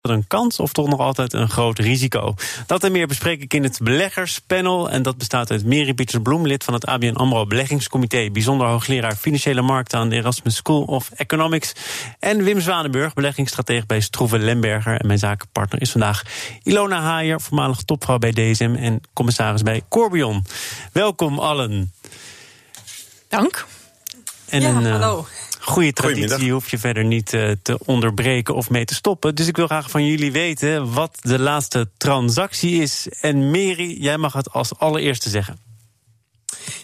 een kans of toch nog altijd een groot risico? Dat en meer bespreek ik in het beleggerspanel. En dat bestaat uit Mary Pieters Bloem, lid van het ABN AMRO Beleggingscomité... bijzonder hoogleraar Financiële Markten aan de Erasmus School of Economics... en Wim Zwanenburg, beleggingsstratege bij Stroeve Lemberger. En mijn zakenpartner is vandaag Ilona Haier, voormalig topvrouw bij DSM... en commissaris bij Corbion. Welkom allen. Dank. En ja, een, uh, hallo goede traditie hoef je verder niet uh, te onderbreken of mee te stoppen. Dus ik wil graag van jullie weten wat de laatste transactie is. En Mary, jij mag het als allereerste zeggen.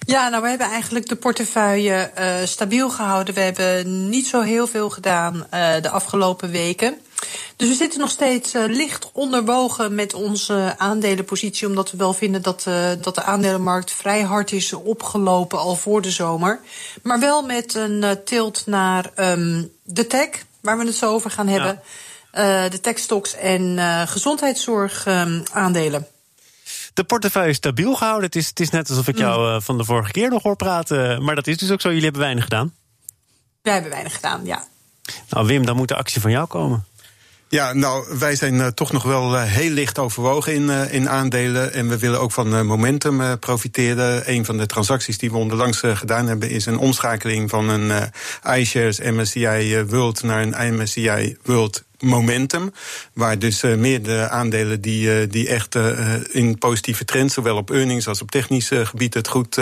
Ja, nou, we hebben eigenlijk de portefeuille uh, stabiel gehouden. We hebben niet zo heel veel gedaan uh, de afgelopen weken. Dus we zitten nog steeds uh, licht onderwogen met onze aandelenpositie, omdat we wel vinden dat, uh, dat de aandelenmarkt vrij hard is opgelopen al voor de zomer. Maar wel met een uh, tilt naar um, de tech, waar we het zo over gaan hebben. Ja. de techstocks en gezondheidszorg um, aandelen. De portefeuille is stabiel gehouden. Het is, het is net alsof ik jou van de vorige keer nog hoor praten. Maar dat is dus ook zo. Jullie hebben weinig gedaan. Wij hebben weinig gedaan, ja. Nou, Wim, dan moet de actie van jou komen. Ja, nou, wij zijn uh, toch nog wel uh, heel licht overwogen in, uh, in aandelen. En we willen ook van momentum profiteren. Een van de transacties die we onderlangs gedaan hebben... is een omschakeling van een iShares MSCI World naar een MSCI World momentum. Waar dus uh, meer de aandelen die, uh, die echt uh, in positieve trends, zowel op earnings als op technisch gebied, het goed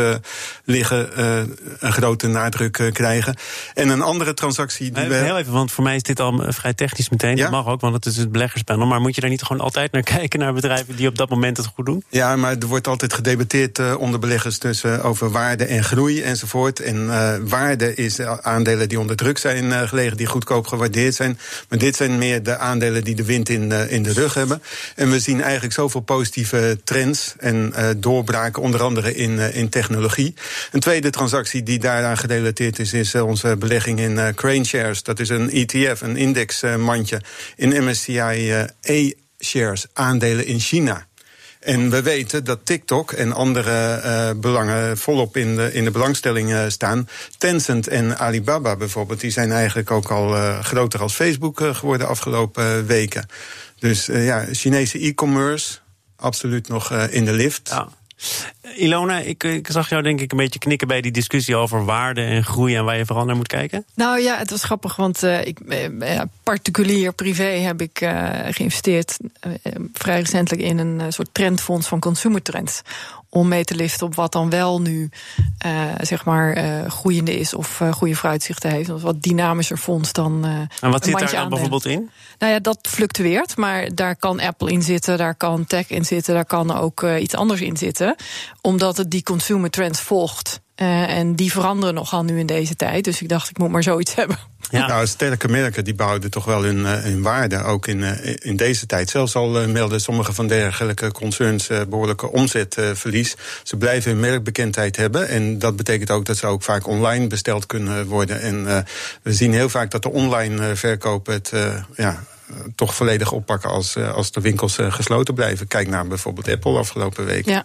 liggen, een grote nadruk krijgen. En een andere transactie. Die we... Heel even, want voor mij is dit al vrij technisch meteen. Ja? Dat mag ook, want het is het beleggerspanel. Maar moet je daar niet gewoon altijd naar kijken, naar bedrijven die op dat moment het goed doen? Ja, maar er wordt altijd gedebatteerd onder beleggers tussen over waarde en groei enzovoort. En waarde is aandelen die onder druk zijn gelegen, die goedkoop gewaardeerd zijn. Maar dit zijn de aandelen die de wind in, in de rug hebben. En we zien eigenlijk zoveel positieve trends en uh, doorbraken, onder andere in, uh, in technologie. Een tweede transactie die daaraan gerelateerd is, is onze belegging in Crane Shares. Dat is een ETF, een indexmandje in MSCI E-shares, aandelen in China. En we weten dat TikTok en andere uh, belangen volop in de, in de belangstelling uh, staan. Tencent en Alibaba bijvoorbeeld, die zijn eigenlijk ook al uh, groter als Facebook geworden afgelopen weken. Dus ja, Chinese e-commerce, absoluut nog in de lift. Ja. Ilona, ik, ik, zag jou denk ik een beetje knikken bij die discussie over waarde en groei en waar je vooral naar moet kijken. Nou ja, het was grappig, want uh, ik, uh, particulier, privé heb ik geïnvesteerd vrij recentelijk in een soort trendfonds van consumer trends om mee te liften op wat dan wel nu uh, zeg maar uh, groeiende is of uh, goede vooruitzichten heeft. Of wat dynamischer fonds dan. en wat zit daar dan bijvoorbeeld in? Nou ja, dat fluctueert, maar daar kan Apple in zitten, daar kan tech in zitten, daar kan ook iets anders in zitten, omdat het die consumer trends volgt. En die veranderen nogal nu in deze tijd. Dus ik dacht, ik moet maar zoiets hebben. Ja. Nou, sterke merken die behouden toch wel hun, hun waarde, ook in, in deze tijd. Zelfs al melden sommige van dergelijke concerns behoorlijke omzetverlies. Ze blijven hun merkbekendheid hebben. En dat betekent ook dat ze ook vaak online besteld kunnen worden. En uh, we zien heel vaak dat de online verkoop het uh, ja, toch volledig oppakken als, als de winkels gesloten blijven. Kijk naar bijvoorbeeld Apple afgelopen week. Ja.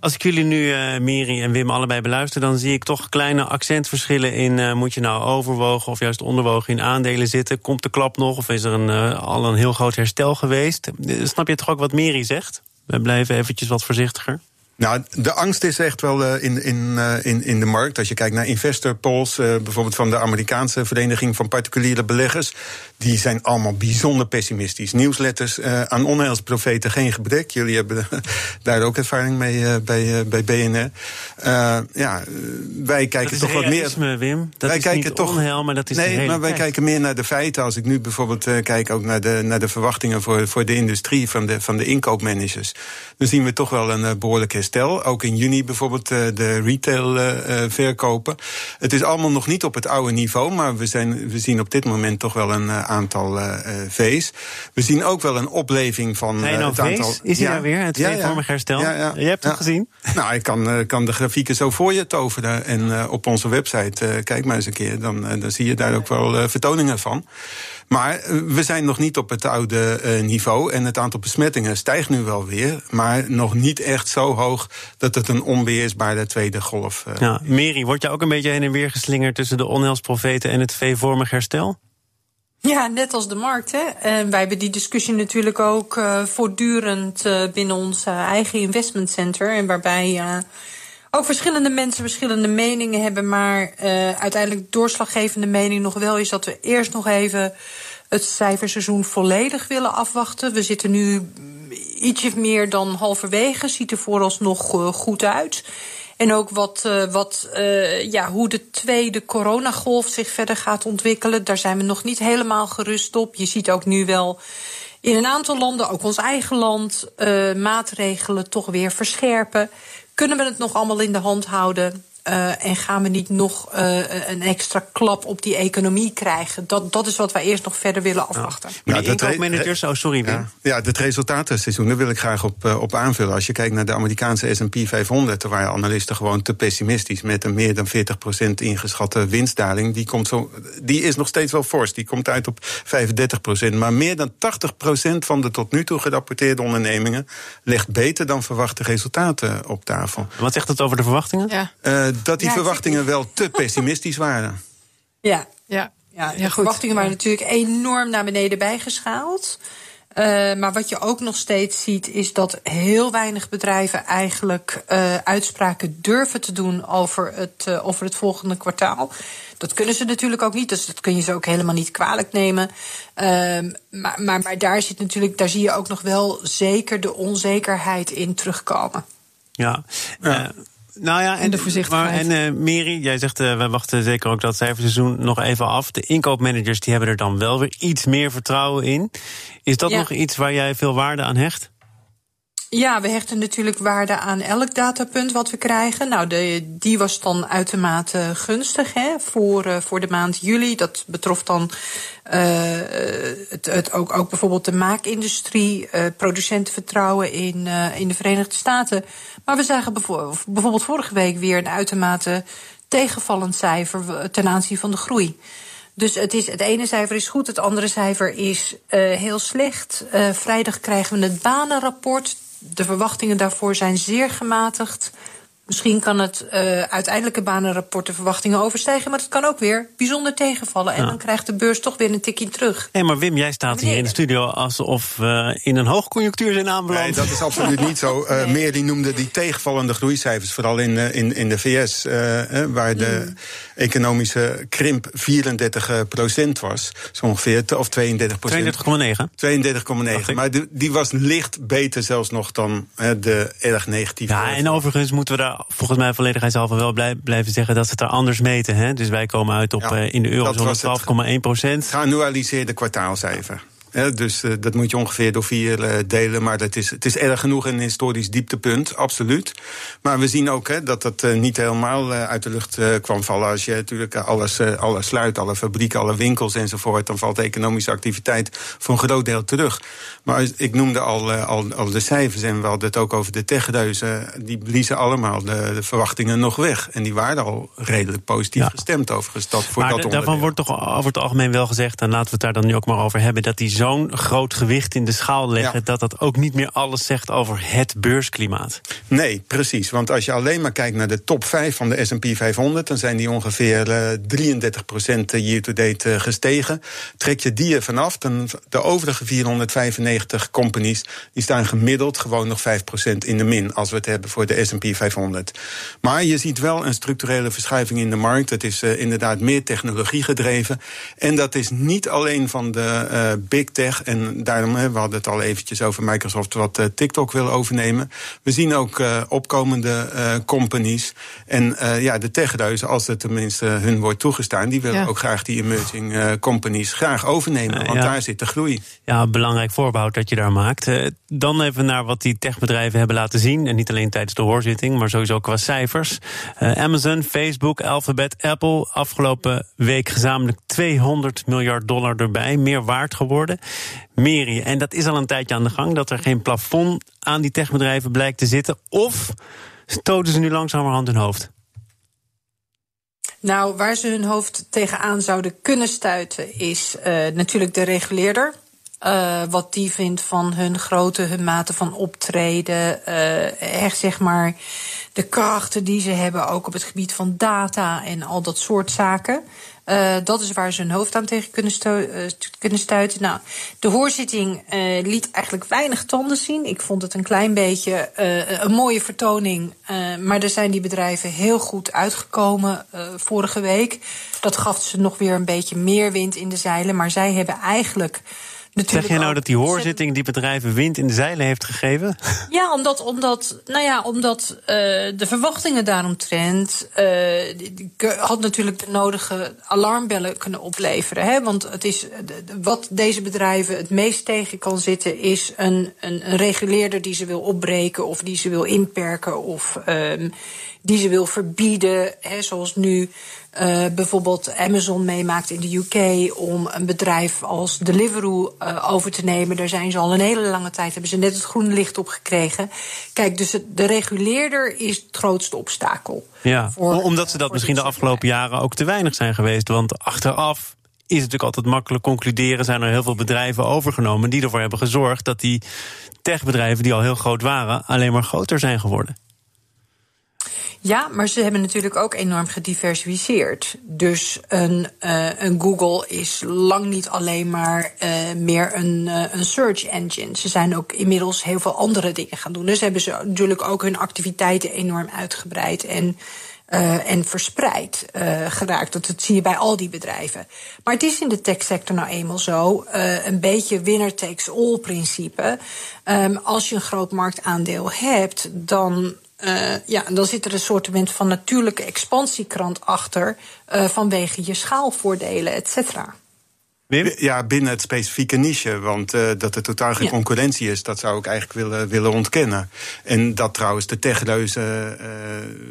Als ik jullie nu, uh, en Wim, allebei beluister, dan zie ik toch kleine accentverschillen in. Uh, moet je nou overwogen of juist onderwogen in aandelen zitten? Komt de klap nog of is er een, uh, al een heel groot herstel geweest? Snap je toch ook wat Miri zegt? We blijven eventjes wat voorzichtiger. Nou, de angst is echt wel uh, in, in, uh, in, in de markt. Als je kijkt naar investor polls, uh, bijvoorbeeld van de Amerikaanse Vereniging van Particuliere Beleggers, die zijn allemaal bijzonder pessimistisch. Nieuwsletters aan onheilsprofeten geen gebrek. Jullie hebben daar ook ervaring mee bij, bij BNR. ja, wij kijken toch wat meer. Wim. Dat wij is kijken niet toch, onheil, maar dat is Nee, maar wij kijken meer naar de feiten. Als ik nu bijvoorbeeld kijk ook naar de, naar de verwachtingen voor, voor de industrie van de, van de inkoopmanagers, dan zien we toch wel een behoorlijke herstel. Ook in juni bijvoorbeeld de retail verkopen. Het is allemaal nog niet op het oude niveau, maar we, zijn, we zien op dit moment toch wel een aantal V's. We zien ook wel een opleving van nou het aantal. Is hij ja, daar weer? Het V-vormig herstel? Ja, Je hebt het gezien? Nou, ik kan, kan de grafieken zo voor je toveren. En op onze website, kijk maar eens een keer, dan, dan zie je daar ook wel vertoningen van. Maar eh, we zijn nog niet op het oude eh, niveau. En het aantal besmettingen stijgt nu wel weer. Maar nog niet echt zo hoog dat het een onbeheersbare tweede golf is. Uh, ja, Mary, word je ook een beetje heen en weer geslingerd tussen de onheilsprofeten en het V-vormig herstel? Ja, net als de markt. Hè. En wij hebben die discussie natuurlijk ook uh, voortdurend binnen ons eigen investment center. En waarbij ook verschillende mensen verschillende meningen hebben. Maar uh, uiteindelijk doorslaggevende mening nog wel is dat we eerst nog even het cijferseizoen volledig willen afwachten. We zitten nu ietsje meer dan halverwege. Ziet er vooralsnog uh, goed uit. En ook wat, uh, wat, ja, hoe de tweede coronagolf zich verder gaat ontwikkelen. Daar zijn we nog niet helemaal gerust op. Je ziet ook nu wel in een aantal landen, ook ons eigen land, maatregelen toch weer verscherpen. Kunnen we het nog allemaal in de hand houden? Uh, en gaan we niet nog uh, een extra klap op die economie krijgen? Dat, dat is wat wij eerst nog verder willen afwachten. Ja. Nou, de inkoopmanagers, oh sorry Wim. Ja, ja, het resultatenseizoen, daar wil ik graag op, uh, op aanvullen. Als je kijkt naar de Amerikaanse S&P 500... daar waren analisten gewoon te pessimistisch... met een meer dan 40% ingeschatte winstdaling. Die, komt zo, die is nog steeds wel fors, die komt uit op 35%. Maar meer dan 80% van de tot nu toe gerapporteerde ondernemingen... legt beter dan verwachte resultaten op tafel. Wat zegt het over de verwachtingen? Ja dat die verwachtingen wel te pessimistisch waren. Ja, ja. ja, de verwachtingen waren natuurlijk enorm naar beneden bijgeschaald. Uh, maar wat je ook nog steeds ziet, is dat heel weinig bedrijven eigenlijk uh, uitspraken durven te doen over het, uh, over het volgende kwartaal. Dat kunnen ze natuurlijk ook niet, dus dat kun je ze ook helemaal niet kwalijk nemen. Ehm, maar, maar, maar daar zit natuurlijk, daar zie je ook nog wel zeker de onzekerheid in terugkomen. Ja. ja. Nou ja, en de voorzichtigheid. en uh, Mary, jij zegt, uh, we wachten zeker ook dat cijferseizoen nog even af. De inkoopmanagers die hebben er dan wel weer iets meer vertrouwen in. Is dat nog iets waar jij veel waarde aan hecht? Ja, we hechten natuurlijk waarde aan elk datapunt wat we krijgen. Nou, de, die was dan uitermate gunstig hè, voor, uh, voor de maand juli. Dat betrof dan uh, het, het, ook, ook bijvoorbeeld de maakindustrie, uh, producentenvertrouwen in, in de Verenigde Staten. Maar we zagen bijvoorbeeld vorige week weer een uitermate tegenvallend cijfer ten aanzien van de groei. Dus het, is, het ene cijfer is goed, het andere cijfer is heel slecht. Vrijdag krijgen we het banenrapport de verwachtingen daarvoor zijn zeer gematigd. Misschien kan het uh, uiteindelijke banenrapport de verwachtingen overstijgen, maar het kan ook weer bijzonder tegenvallen. En dan krijgt de beurs toch weer een tikje terug. Nee, maar Wim, jij staat hier in de studio alsof we in een hoogconjunctuur zijn aanbeland. Nee, dat is absoluut niet zo. Uh, nee. Meer die noemde die tegenvallende groeicijfers, vooral in, uh, in, in de VS, waar de mm. economische krimp 34 procent was, zo ongeveer, of 32 procent. 32,9. 32,9. Maar die, die was licht beter zelfs nog dan de erg negatieve. Ja, en overigens moeten we daar volgens mij volledigheidshalve wel blij, blijven zeggen dat ze het er anders meten. Hè? Dus wij komen uit op ja, uh, in de eurozone 12,1 procent. Geannualiseerde kwartaalcijfer dus uh, dat moet je ongeveer door vier uh, delen. Maar dat is, het is erg genoeg een historisch dieptepunt, absoluut. Maar we zien ook hè, dat dat uh, niet helemaal uit de lucht kwam vallen. Als je natuurlijk alles, alles sluit, alle fabrieken, alle winkels enzovoort... dan valt de economische activiteit voor een groot deel terug. Maar ik noemde al, al, al de cijfers en we hadden het ook over de techreuzen. Die bliezen allemaal de, de, verwachtingen nog weg. En die waren al redelijk positief ja. gestemd overigens. Dat voor maar dat daarvan wordt toch over het algemeen wel gezegd... en laten we het daar dan nu ook maar over hebben... dat die zo'n groot gewicht in de schaal leggen, ja. dat dat ook niet meer alles zegt over het beursklimaat. Nee, precies. Want als je alleen maar kijkt naar de top 5 van de SP 500, dan zijn die ongeveer uh, 33% year-to-date uh, gestegen. Trek je die er vanaf, dan de overige 495 companies, die staan gemiddeld gewoon nog 5% in de min, als we het hebben voor de SP 500. Maar je ziet wel een structurele verschuiving in de markt. Het is uh, inderdaad meer technologie gedreven. En dat is niet alleen van de big tech. En daarom, we hadden het al eventjes over Microsoft wat TikTok wil overnemen. We zien ook opkomende companies. En ja, de techreuzen, als het tenminste hun wordt toegestaan, die willen ook graag die emerging companies graag overnemen. Want daar zit de groei. Ja, belangrijk voorbehoud dat je daar maakt. dan even naar wat die techbedrijven hebben laten zien. En niet alleen tijdens de hoorzitting, maar sowieso qua cijfers. Amazon, Facebook, Alphabet, Apple, afgelopen week gezamenlijk 200 miljard dollar erbij, meer waard geworden. Meri, en dat is al een tijdje aan de gang, dat er geen plafond aan die techbedrijven blijkt te zitten. Of stoten ze nu langzamerhand hun hoofd? Nou, waar ze hun hoofd tegenaan zouden kunnen stuiten, is uh, natuurlijk de reguleerder. Uh, wat die vindt van hun grootte, hun mate van optreden. Uh, echt zeg maar de krachten die ze hebben, ook op het gebied van data en al dat soort zaken. Uh, dat is waar ze hun hoofd aan tegen kunnen, kunnen stuiten. Nou, de hoorzitting uh, liet eigenlijk weinig tanden zien. Ik vond het een klein beetje een mooie vertoning. maar er zijn die bedrijven heel goed uitgekomen vorige week. Dat gaf ze nog weer een beetje meer wind in de zeilen. Maar zij hebben eigenlijk zeg je nou dat die hoorzitting die bedrijven wind in de zeilen heeft gegeven? Ja, omdat, omdat, nou ja, omdat uh, de verwachtingen daaromtrent. Uh, had natuurlijk de nodige alarmbellen kunnen opleveren. Hè? Want het is, wat deze bedrijven het meest tegen kan zitten, is een, een, een reguleerder die ze wil opbreken of die ze wil inperken of um, die ze wil verbieden. Hè, zoals nu uh, bijvoorbeeld Amazon meemaakt in de UK om een bedrijf als Deliveroo uh, over te nemen. Daar zijn ze al een hele lange tijd, hebben ze net het groene licht op gekregen. Kijk, dus de reguleerder is het grootste obstakel. Ja, voor, omdat ze dat misschien de afgelopen jaren ook te weinig zijn geweest. Want achteraf is het natuurlijk altijd makkelijk concluderen. Zijn er heel veel bedrijven overgenomen die ervoor hebben gezorgd dat die techbedrijven die al heel groot waren, alleen maar groter zijn geworden. Ja, maar ze hebben natuurlijk ook enorm gediversifieerd. Dus een, uh, een Google is lang niet alleen maar uh, meer een, uh, een search engine. Ze zijn ook inmiddels heel veel andere dingen gaan doen. Dus hebben ze natuurlijk ook hun activiteiten enorm uitgebreid en, en verspreid geraakt. Dat, zie je bij al die bedrijven. Maar het is in de techsector nou eenmaal zo, een beetje winner takes all principe. Um, als je een groot marktaandeel hebt, dan uh, ja, dan zit er een soort van natuurlijke expansiekrant achter uh, vanwege je schaalvoordelen, et cetera. Ja, binnen het specifieke niche. Want uh, dat er totaal geen ja. concurrentie is, dat zou ik eigenlijk willen, willen ontkennen. En dat trouwens de techreuzen uh,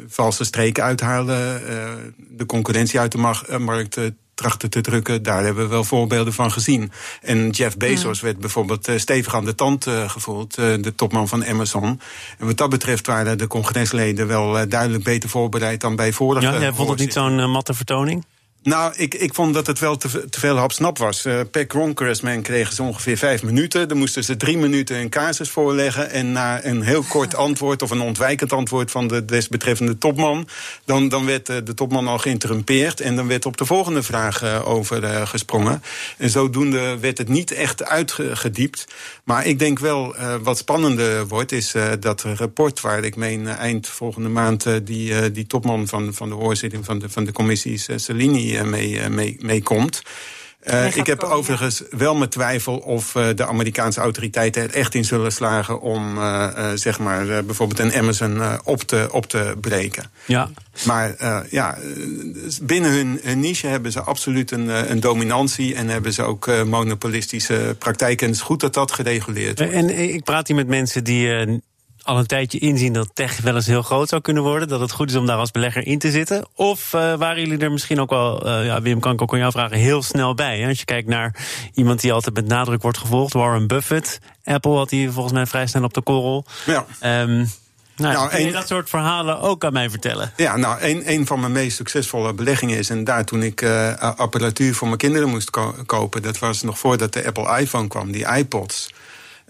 valse streken uithalen, uh, de concurrentie uit de markt trachten te drukken. Daar hebben we wel voorbeelden van gezien. En Jeff Bezos werd bijvoorbeeld uh, stevig aan de tand uh, gevoeld, uh, de topman van Amazon. En wat dat betreft waren de congresleden wel duidelijk beter voorbereid dan bij vorige. Ja, jij vond het niet zo'n matte vertoning? Nou, ik, ik vond dat het wel te, te veel hapsnap was. Uh, per congressman kregen ze ongeveer vijf minuten. Dan moesten ze drie minuten een casus voorleggen. En na een heel kort antwoord of een ontwijkend antwoord van de desbetreffende topman... dan, dan werd uh, de topman al geïnterrumpeerd. En dan werd op de volgende vraag uh, over gesprongen. En zodoende werd het niet echt uitgediept. Maar ik denk wel, wat spannender wordt, is dat rapport... waar ik meen eind volgende maand die, die topman van, van de hoorzitting van de, van de commissie Salini mee, eh, mee, mee komt. Uh, ik heb komen, overigens ja. wel mijn twijfel of uh, de Amerikaanse autoriteiten er echt in zullen slagen om uh, zeg maar bijvoorbeeld een Amazon op, te, op te breken. Ja. Maar ja, binnen hun, hun, niche hebben ze absoluut een, een dominantie en hebben ze ook monopolistische praktijken. En het is goed dat dat gereguleerd wordt. En ik praat hier met mensen die al een tijdje inzien dat tech wel eens heel groot zou kunnen worden. Dat het goed is om daar als belegger in te zitten. Of uh, waren jullie er misschien ook wel, uh, ja, Wim, kan ik ook aan jou vragen, heel snel bij? Hè? Als je kijkt naar iemand die altijd met nadruk wordt gevolgd, Warren Buffett. Apple had hij volgens mij vrij snel op de korrel. Ja. Um, nou, nou kun je dat soort verhalen ook aan mij vertellen? Ja, nou, een, een van mijn meest succesvolle beleggingen is... en daar toen ik uh, apparatuur voor mijn kinderen moest ko kopen... dat was nog voordat de Apple iPhone kwam, die iPods...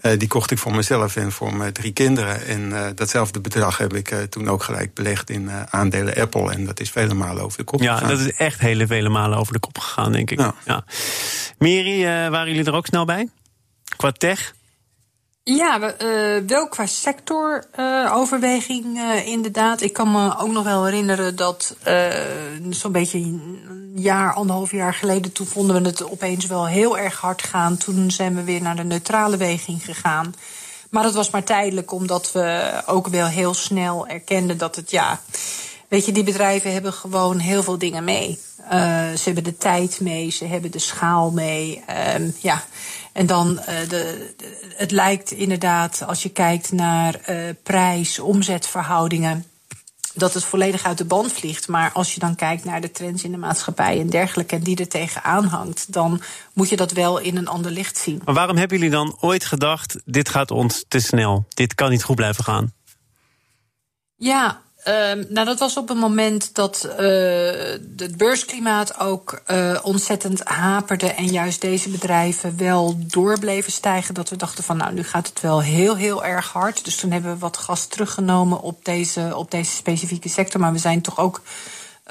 Uh, die kocht ik voor mezelf en voor mijn drie kinderen. En uh, datzelfde bedrag heb ik uh, toen ook gelijk belegd in aandelen Apple. En dat is vele malen over de kop ja, gegaan. Ja, dat is echt hele vele malen over de kop gegaan, denk ik. Ja. ja. Miri, waren jullie er ook snel bij? Qua tech? Ja, uh, wel qua sectoroverweging uh, inderdaad. Ik kan me ook nog wel herinneren dat zo'n beetje jaar, anderhalf jaar geleden, toen vonden we het opeens wel heel erg hard gaan. Toen zijn we weer naar de neutrale weging gegaan. Maar dat was maar tijdelijk, omdat we ook wel heel snel erkenden dat het ja. Weet je, die bedrijven hebben gewoon heel veel dingen mee. Uh, ze hebben de tijd mee, ze hebben de schaal mee. Um, ja. En dan, uh, de, de, het lijkt inderdaad, als je kijkt naar uh, prijs, omzetverhoudingen dat het volledig uit de band vliegt. Maar als je dan kijkt naar de trends in de maatschappij en dergelijke... en die er tegenaan hangt, dan moet je dat wel in een ander licht zien. Maar waarom hebben jullie dan ooit gedacht... dit gaat ons te snel, dit kan niet goed blijven gaan? Ja, Uh, nou, dat was op een moment dat uh, het beursklimaat ook uh, ontzettend haperde. En juist deze bedrijven wel doorbleven stijgen. Dat we dachten van nou, nu gaat het wel heel, heel erg hard. Dus toen hebben we wat gas teruggenomen op deze, op deze specifieke sector. Maar we zijn toch ook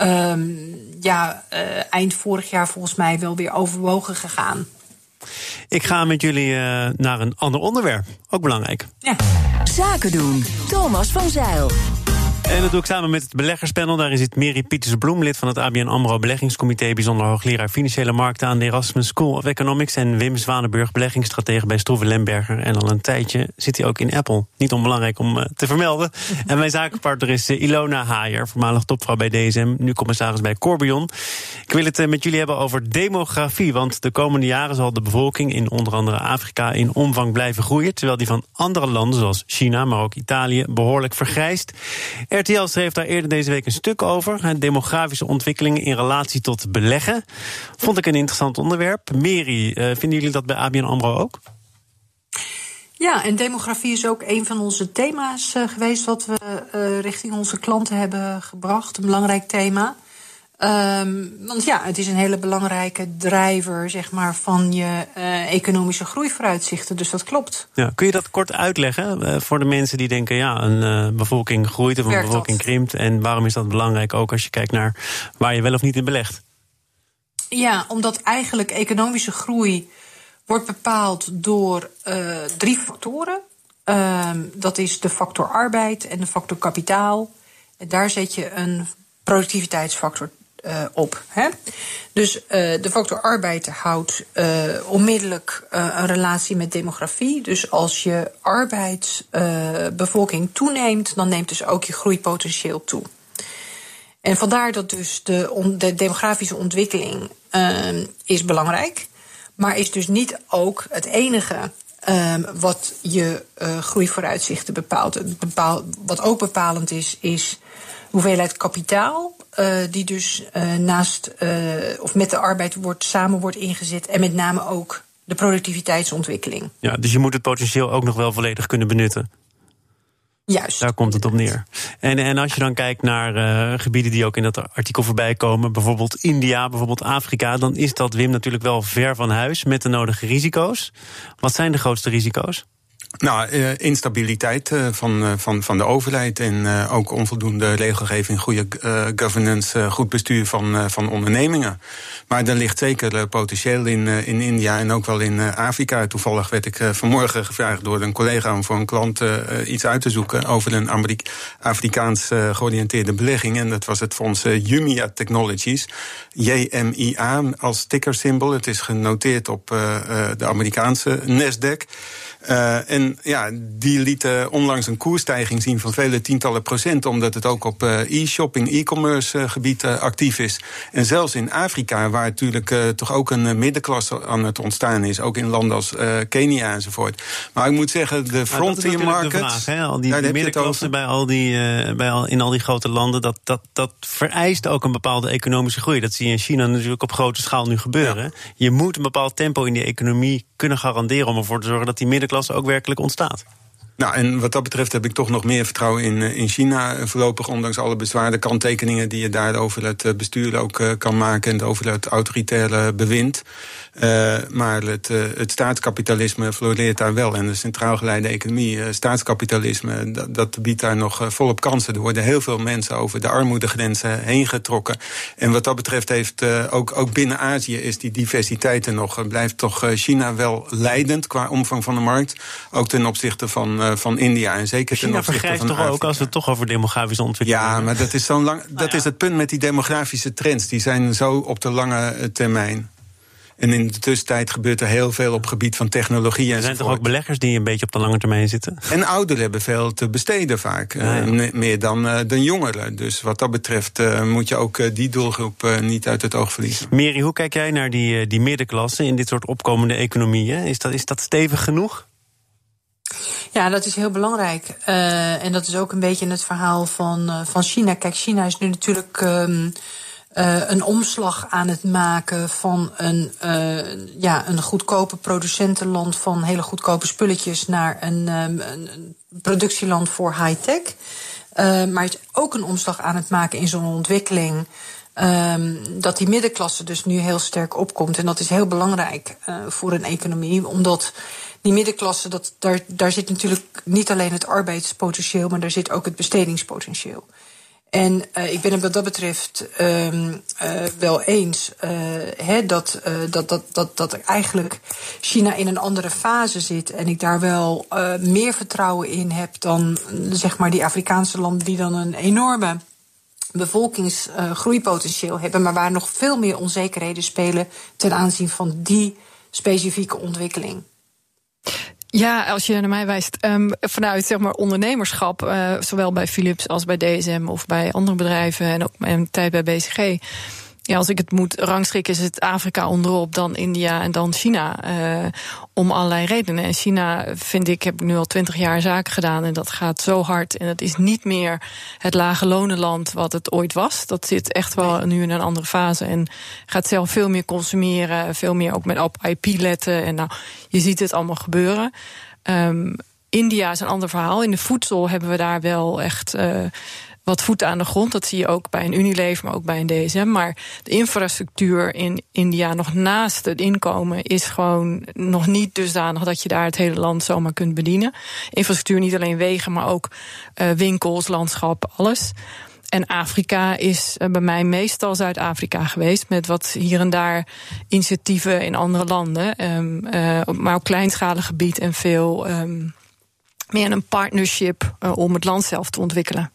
um, ja, eind vorig jaar volgens mij wel weer overwogen gegaan. Ik ga met jullie naar een ander onderwerp. Ook belangrijk. Ja. Zaken doen. Thomas van Zeil. En dat doe ik samen met het beleggerspanel. Daarin zit Mary Pieters-Bloem, lid van het ABN AMRO Beleggingscomité... bijzonder hoogleraar Financiële Markten aan de Erasmus School of Economics... en Wim Zwanenburg, beleggingsstratege bij Stroeven Lemberger. En al een tijdje zit hij ook in Apple. Niet onbelangrijk om uh, te vermelden. en mijn zakenpartner is uh, Ilona Haier, voormalig topvrouw bij DSM... nu commissaris bij Corbion. Ik wil het uh, met jullie hebben over demografie... want de komende jaren zal de bevolking in onder andere Afrika... in omvang blijven groeien... terwijl die van andere landen, zoals China, maar ook Italië... behoorlijk vergrijst... RTL schreef daar eerder deze week een stuk over. Demografische ontwikkelingen in relatie tot beleggen. Vond ik een interessant onderwerp. Mary, uh, vinden jullie dat bij ABN AMRO ook? Ja, en demografie is ook een van onze thema's uh, geweest... wat we uh, richting onze klanten hebben gebracht. Een belangrijk thema. Um, want ja, het is een hele belangrijke drijver zeg maar, van je uh, economische groeivooruitzichten. Dus dat klopt. Ja, kun je dat kort uitleggen uh, voor de mensen die denken: ja, een uh, bevolking groeit of een bevolking dat? krimpt? En waarom is dat belangrijk ook als je kijkt naar waar je wel of niet in belegt? Ja, omdat eigenlijk economische groei wordt bepaald door drie factoren. dat is de factor arbeid en de factor kapitaal. En daar zet je een productiviteitsfactor uh, op. Hè? Dus uh, de factor arbeid houdt uh, onmiddellijk een relatie met demografie. Dus als je arbeidsbevolking toeneemt, dan neemt dus ook je groeipotentieel toe. En vandaar dat dus de, de demografische ontwikkeling is belangrijk, maar is dus niet ook het enige um, wat je groeivooruitzichten bepaalt. Bepaal, wat ook bepalend is, is hoeveelheid kapitaal uh, die dus uh, naast uh, of met de arbeid wordt, samen wordt ingezet. En met name ook de productiviteitsontwikkeling. Ja, dus je moet het potentieel ook nog wel volledig kunnen benutten. Juist. Daar komt het op neer. En, en als je dan kijkt naar uh, gebieden die ook in dat artikel voorbij komen, bijvoorbeeld India, bijvoorbeeld Afrika, dan is dat Wim natuurlijk wel ver van huis met de nodige risico's. Wat zijn de grootste risico's? Nou, uh, instabiliteit uh, van, uh, van, van de overheid en ook onvoldoende regelgeving, goede governance, goed bestuur van, van ondernemingen. Maar er ligt zeker potentieel in, in India en ook wel in Afrika. Toevallig werd ik vanmorgen gevraagd door een collega om voor een klant iets uit te zoeken over een Afrikaans georiënteerde belegging. En dat was het fonds Jumia Technologies, JMIA als tickersymbool. Het is genoteerd op de Amerikaanse Nasdaq. Uh, en ja, die lieten onlangs een koersstijging zien van vele tientallen procent, omdat het ook op uh, e-shopping, e-commerce uh, gebied actief is. En zelfs in Afrika, waar natuurlijk toch ook een middenklasse aan het ontstaan is, ook in landen als Kenia enzovoort. Maar ik moet zeggen, de frontier market. Vraag, hè? Al die middenklasse bij al die, bij al, in al die grote landen, dat, dat, dat vereist ook een bepaalde economische groei. Dat zie je in China natuurlijk op grote schaal nu gebeuren. Ja. Je moet een bepaald tempo in die economie kunnen garanderen om ervoor te zorgen dat die middenklasse ook ontstaat. Nou, en wat dat betreft heb ik toch nog meer vertrouwen in, eh, in China voorlopig, ondanks alle bezwaarde kanttekeningen die je daar over het eh, bestuur ook kan maken en over het autoritaire bewind. Maar het, het staatskapitalisme floreert daar wel. En de centraal geleide economie, staatskapitalisme, dat, dat, biedt daar nog volop kansen. Er worden heel veel mensen over de armoedegrenzen heen getrokken. En wat dat betreft heeft ook, ook binnen Azië is die diversiteit er nog. Blijft toch China wel leidend qua omvang van de markt. Ook ten opzichte van van, van India. En zeker China vergrijst toch ook als we het toch over demografische ontwikkeling Ja, maar dat is, zo'n lang, dat nou is het punt met die demografische trends. Die zijn zo op de lange termijn. En in de tussentijd gebeurt er heel veel op gebied van technologie. Er zijn toch ook beleggers die een beetje op de lange termijn zitten? En ouderen hebben veel te besteden vaak. Eh, meer dan, uh, dan jongeren. Dus wat dat betreft uh, moet je ook die doelgroep niet uit het oog verliezen. Mary, hoe kijk jij naar die, die middenklasse in dit soort opkomende economieën? Is dat, is dat stevig genoeg? Ja, dat is heel belangrijk. en dat is ook een beetje het verhaal van, van China. Kijk, China is nu natuurlijk. Um, uh, een omslag aan het maken van een, uh, ja, een goedkope producentenland van hele goedkope spulletjes naar een, um, een productieland voor high-tech. Maar het is ook een omslag aan het maken in zo'n ontwikkeling. Um, dat die middenklasse dus nu heel sterk opkomt. En dat is heel belangrijk voor een economie, omdat die middenklasse, dat, daar, daar zit natuurlijk niet alleen het arbeidspotentieel, maar daar zit ook het bestedingspotentieel. En uh, ik ben het wat dat betreft um, uh, wel eens uh, dat, dat, dat, dat, dat eigenlijk China in een andere fase zit. En ik daar wel meer vertrouwen in heb dan zeg maar die Afrikaanse landen die dan een enorme bevolkingsgroeipotentieel hebben, maar waar nog veel meer onzekerheden spelen ten aanzien van die specifieke ontwikkeling. Ja, als je naar mij wijst, um, vanuit zeg maar ondernemerschap, uh, zowel bij Philips als bij DSM of bij andere bedrijven en ook mijn tijd bij BCG ja, als ik het moet rangschikken, is het Afrika onderop, dan India en dan China. Uh, om allerlei redenen. En China, vind ik, heb ik nu al twintig jaar zaken gedaan. En dat gaat zo hard. En het is niet meer het lage lonenland wat het ooit was. Dat zit echt wel nu in een andere fase. En gaat zelf veel meer consumeren. Veel meer ook met op IP letten. En nou, je ziet het allemaal gebeuren. Um, India is een ander verhaal. In de voedsel hebben we daar wel echt. Uh, wat voeten aan de grond. Dat zie je ook bij een Unilever, maar ook bij een DSM. Maar de infrastructuur in India, nog naast het inkomen, is gewoon nog niet dusdanig dat je daar het hele land zomaar kunt bedienen. Infrastructuur niet alleen wegen, maar ook uh, winkels, landschap, alles. En Afrika is uh, bij mij meestal Zuid-Afrika geweest, met wat hier en daar initiatieven in andere landen. Um, uh, maar op kleinschalig gebied en veel um, meer een partnership om het land zelf te ontwikkelen.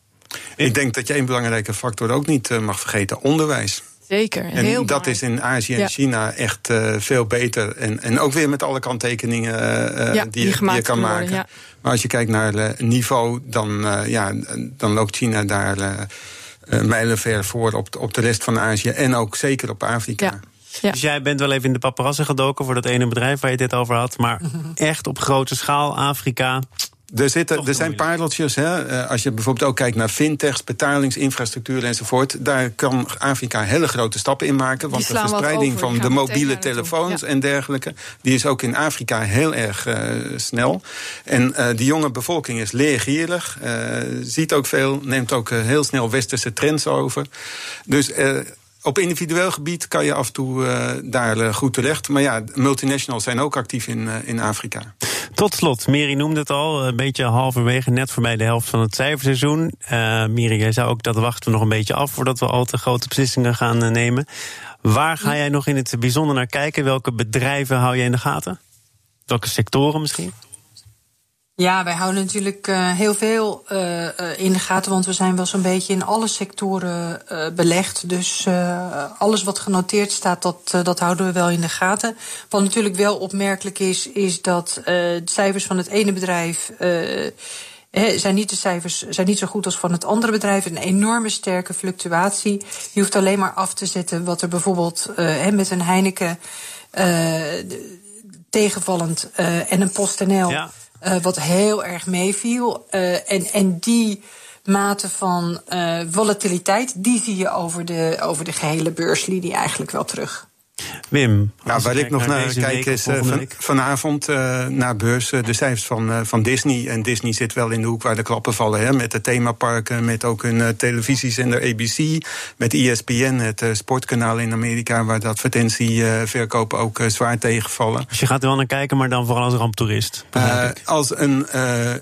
Ik denk dat je een belangrijke factor ook niet eh, mag vergeten: onderwijs. Zeker. En heel dat is in Azië en China echt uh, veel beter. En, en ook weer met alle kanttekeningen uh, ja, die, die, je, kan maken. ja. Maar als je kijkt naar het niveau, dan, uh, ja, dan loopt China daar mijlenver voor op, op de rest van Azië. En ook zeker op Afrika. Ja. Dus jij bent wel even in de paparazzen gedoken voor dat ene bedrijf waar je dit over had. Maar echt op grote schaal, Afrika. Er, zitten, er zijn pareltjes. Hè? Eh, als je bijvoorbeeld ook kijkt naar fintechs, betalingsinfrastructuur enzovoort. Daar kan Afrika hele grote stappen in maken. Want de verspreiding van de mobiele telefoons en dergelijke. die is ook in Afrika heel erg uh, snel. En uh, die jonge bevolking is leergierig. ziet ook veel, neemt ook heel snel westerse trends over. Dus op individueel gebied kan je af en toe uh, daar uh, goed terecht. Maar ja, multinationals zijn ook actief in, uh, in Afrika. Tot slot, Miri noemde het al, een beetje halverwege, net voorbij de helft van het cijferseizoen. Miri, jij zou ook dat wachten we nog een beetje af voordat we al te grote beslissingen gaan nemen. Waar ga jij nog in het bijzonder naar kijken? Welke bedrijven hou je in de gaten? Welke sectoren misschien? Ja, wij houden natuurlijk uh, heel veel uh, in de gaten, want we zijn wel zo'n beetje in alle sectoren belegd. Dus alles wat genoteerd staat, dat, dat houden we wel in de gaten. Wat natuurlijk wel opmerkelijk is, is dat de cijfers van het ene bedrijf. Zijn niet de cijfers zijn niet zo goed als van het andere bedrijf. Een enorme sterke fluctuatie. Je hoeft alleen maar af te zetten wat er bijvoorbeeld met een Heineken tegenvallend en een PostNL. Ja uh, wat heel erg meeviel. Uh, en, en die mate van uh, volatiliteit, die zie je over de, over de gehele beurslinie eigenlijk wel terug. Wim. Nou, waar ik nog naar, kijk is uh, van, vanavond uh, naar beurs uh, de cijfers van, van Disney. En Disney zit wel in de hoek waar de klappen vallen. Hè, met de themaparken, met ook hun televisiezender ABC. Met ESPN, het sportkanaal in Amerika, waar de advertentieverkopen ook zwaar tegenvallen. Dus je gaat er wel naar kijken, maar dan vooral als ramptoerist? als een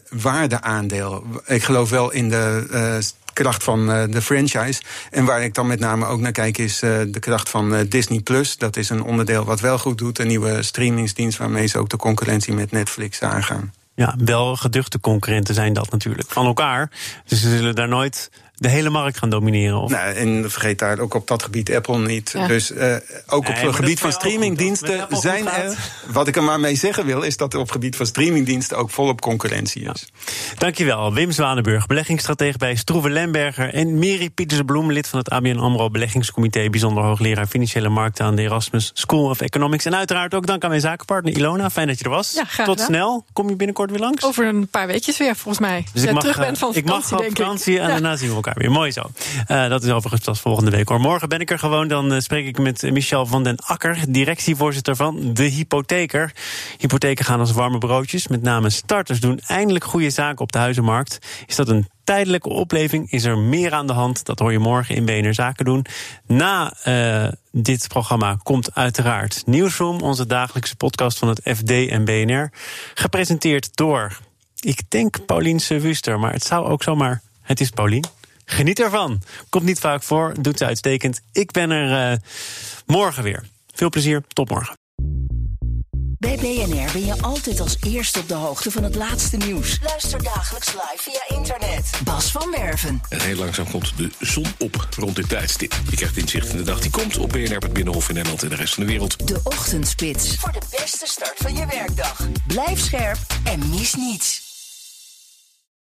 waardeaandeel. Ik geloof wel in de kracht van uh, de franchise. En waar ik dan met name ook naar kijk is uh, de kracht van uh, Disney Plus. Dat is een onderdeel wat wel goed doet. Een nieuwe streamingsdienst waarmee ze ook de concurrentie met Netflix aangaan. ja, wel geduchte concurrenten zijn dat natuurlijk van elkaar. Dus ze zullen daar nooit de hele markt gaan domineren. Of? Nou, en vergeet daar ook op dat gebied Apple niet. Ja. Dus uh, ook Nee, op het gebied van streamingdiensten zijn er. Wat ik er maar mee zeggen wil, is dat er op het gebied van streamingdiensten ook volop concurrentie is. Dankjewel, Wim Zwanenburg, beleggingsstratege bij Stroeven Lemberger... en Miri Pieterse-Bloem, lid van het ABN AMRO Beleggingscomité... bijzonder hoogleraar Financiële Markten aan de Erasmus School of Economics. En uiteraard ook dank aan mijn zakenpartner Ilona. Fijn dat je er was. Ja, graag Tot snel. Kom je binnenkort weer langs? Over een paar weekjes weer, volgens mij. Dus Jij ik mag, terug eh, bent van ik mag vakantie, op denk ik. vakantie en Ja. daarna zien we elkaar weer. Mooi zo. Eh, dat is overigens pas volgende week hoor. Morgen ben ik er gewoon. Dan eh, spreek ik met Michel van den Akker, directievoorzitter van De Hypotheker. Hypotheken gaan als warme broodjes. Met name starters doen eindelijk goede zaken op de huizenmarkt. Is dat een tijdelijke opleving? Is er meer aan de hand? Dat hoor je morgen in BNR Zaken doen. Na eh, dit programma komt uiteraard Nieuwsroom, onze dagelijkse podcast van het FD en BNR. Gepresenteerd door, ik denk Paulien Wuster, maar het zou ook zomaar. Het is Paulien. Geniet ervan. Komt niet vaak voor, doet ze uitstekend. Ik ben er eh, morgen weer. Veel plezier, tot morgen. Bij BNR ben je altijd als eerste op de hoogte van het laatste nieuws. Luister dagelijks live via internet. Bas van Werven. En heel langzaam komt de zon op rond dit tijdstip. Je krijgt inzicht in de dag die komt op BNR, het Binnenhof in Nederland en de rest van de wereld. De Ochtendspits. Voor de beste start van je werkdag. Blijf scherp en mis niets.